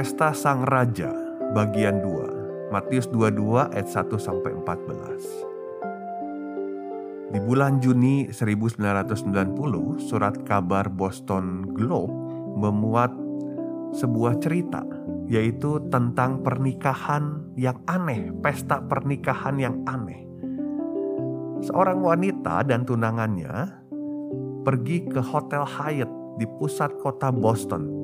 Pesta Sang Raja bagian 2 Matius 22 ayat 1 sampai 14 Di bulan Juni 1990 surat kabar Boston Globe memuat sebuah cerita yaitu tentang pernikahan yang aneh, pesta pernikahan yang aneh. Seorang wanita dan tunangannya pergi ke Hotel Hyatt di pusat kota Boston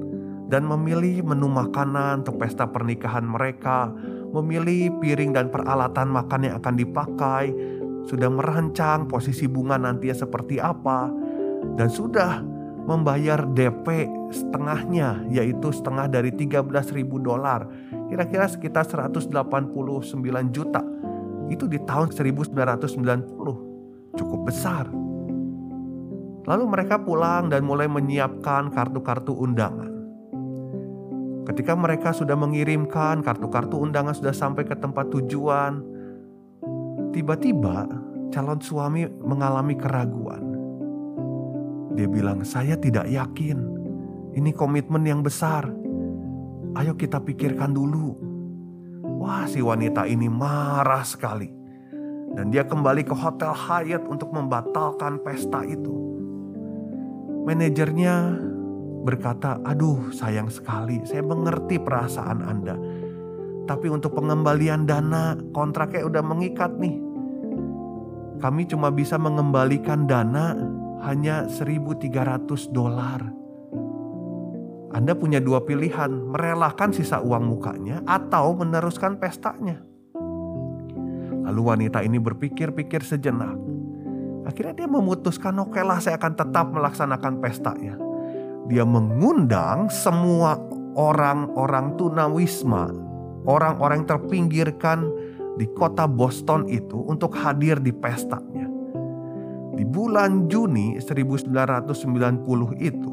dan memilih menu makanan untuk pesta pernikahan mereka, memilih piring dan peralatan makan yang akan dipakai, sudah merancang posisi bunga nantinya seperti apa, dan sudah membayar DP setengahnya, yaitu setengah dari 13 ribu dolar, kira-kira sekitar 189 juta. Itu di tahun 1990, cukup besar. Lalu mereka pulang dan mulai menyiapkan kartu-kartu undangan. Ketika mereka sudah mengirimkan kartu-kartu undangan sudah sampai ke tempat tujuan, tiba-tiba calon suami mengalami keraguan. Dia bilang, "Saya tidak yakin. Ini komitmen yang besar. Ayo kita pikirkan dulu." Wah, si wanita ini marah sekali. Dan dia kembali ke Hotel Hyatt untuk membatalkan pesta itu. Manajernya berkata, "Aduh, sayang sekali, saya mengerti perasaan Anda. Tapi untuk pengembalian dana, kontraknya udah mengikat nih. Kami cuma bisa mengembalikan dana hanya 1.300 dolar." Anda punya dua pilihan, merelakan sisa uang mukanya atau meneruskan pestanya. Lalu wanita ini berpikir-pikir sejenak. Akhirnya dia memutuskan, oke lah saya akan tetap melaksanakan pestanya dia mengundang semua orang-orang tunawisma, orang-orang terpinggirkan di kota Boston itu untuk hadir di pestanya. Di bulan Juni 1990 itu,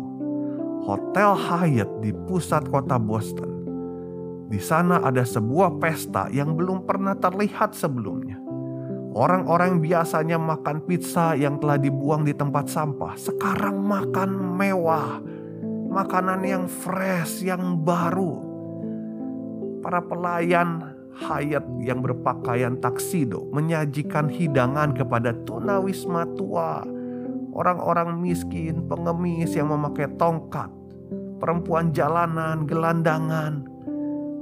Hotel Hyatt di pusat kota Boston. Di sana ada sebuah pesta yang belum pernah terlihat sebelumnya. Orang-orang biasanya makan pizza yang telah dibuang di tempat sampah, sekarang makan mewah makanan yang fresh, yang baru. Para pelayan hayat yang berpakaian taksido menyajikan hidangan kepada tunawisma tua, orang-orang miskin, pengemis yang memakai tongkat, perempuan jalanan, gelandangan.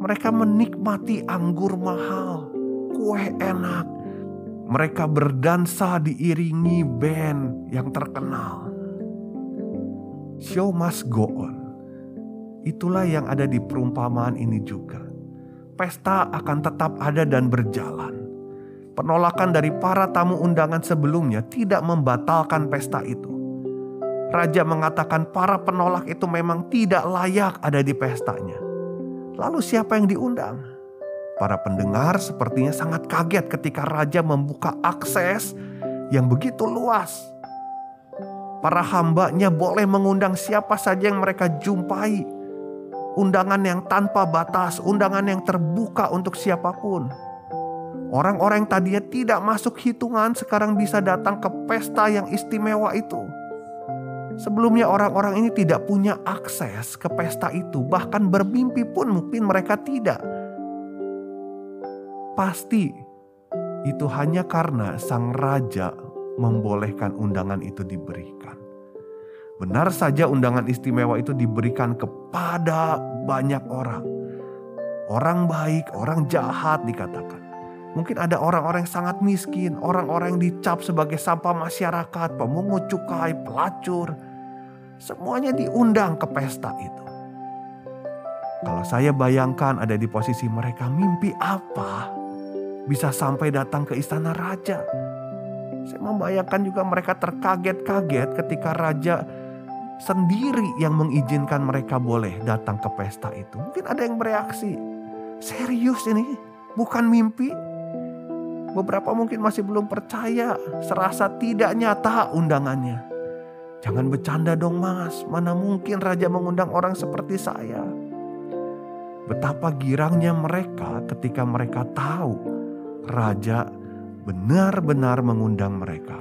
Mereka menikmati anggur mahal, kue enak. Mereka berdansa diiringi band yang terkenal. Show must go on. Itulah yang ada di perumpamaan ini juga. Pesta akan tetap ada dan berjalan. Penolakan dari para tamu undangan sebelumnya tidak membatalkan pesta itu. Raja mengatakan para penolak itu memang tidak layak ada di pestanya. Lalu siapa yang diundang? Para pendengar sepertinya sangat kaget ketika raja membuka akses yang begitu luas Para hambanya boleh mengundang siapa saja yang mereka jumpai. Undangan yang tanpa batas, undangan yang terbuka untuk siapa pun. Orang-orang yang tadinya tidak masuk hitungan sekarang bisa datang ke pesta yang istimewa itu. Sebelumnya orang-orang ini tidak punya akses ke pesta itu, bahkan bermimpi pun mungkin mereka tidak. Pasti itu hanya karena sang raja membolehkan undangan itu diberikan. Benar saja undangan istimewa itu diberikan kepada banyak orang. Orang baik, orang jahat dikatakan. Mungkin ada orang-orang yang sangat miskin, orang-orang yang dicap sebagai sampah masyarakat, pemungut cukai, pelacur. Semuanya diundang ke pesta itu. Kalau saya bayangkan ada di posisi mereka, mimpi apa bisa sampai datang ke istana raja? Saya membayangkan juga mereka terkaget-kaget ketika raja sendiri yang mengizinkan mereka boleh datang ke pesta itu. Mungkin ada yang bereaksi, serius ini, bukan mimpi. Beberapa mungkin masih belum percaya, serasa tidak nyata undangannya. Jangan bercanda dong mas, mana mungkin raja mengundang orang seperti saya. Betapa girangnya mereka ketika mereka tahu raja benar-benar mengundang mereka.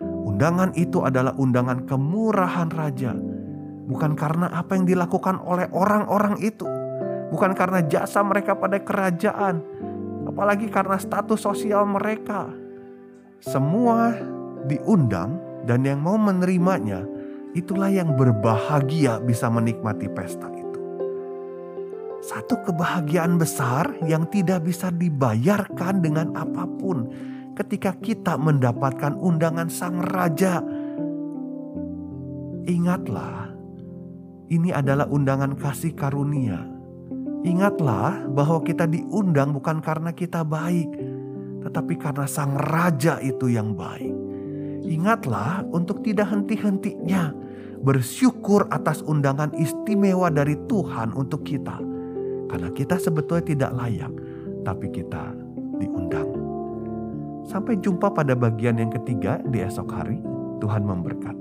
Undangan itu adalah undangan kemurahan raja, bukan karena apa yang dilakukan oleh orang-orang itu, bukan karena jasa mereka pada kerajaan, apalagi karena status sosial mereka. Semua diundang dan yang mau menerimanya itulah yang berbahagia bisa menikmati pesta itu. Satu kebahagiaan besar yang tidak bisa dibayarkan dengan apa pun ketika kita mendapatkan undangan sang raja. Ingatlah, ini adalah undangan kasih karunia. Ingatlah bahwa kita diundang bukan karena kita baik, tetapi karena sang raja itu yang baik. Ingatlah untuk tidak henti-hentinya bersyukur atas undangan istimewa dari Tuhan untuk kita karena kita sebetulnya tidak layak, tapi kita diundang. Sampai jumpa pada bagian yang ketiga di esok hari. Tuhan memberkati.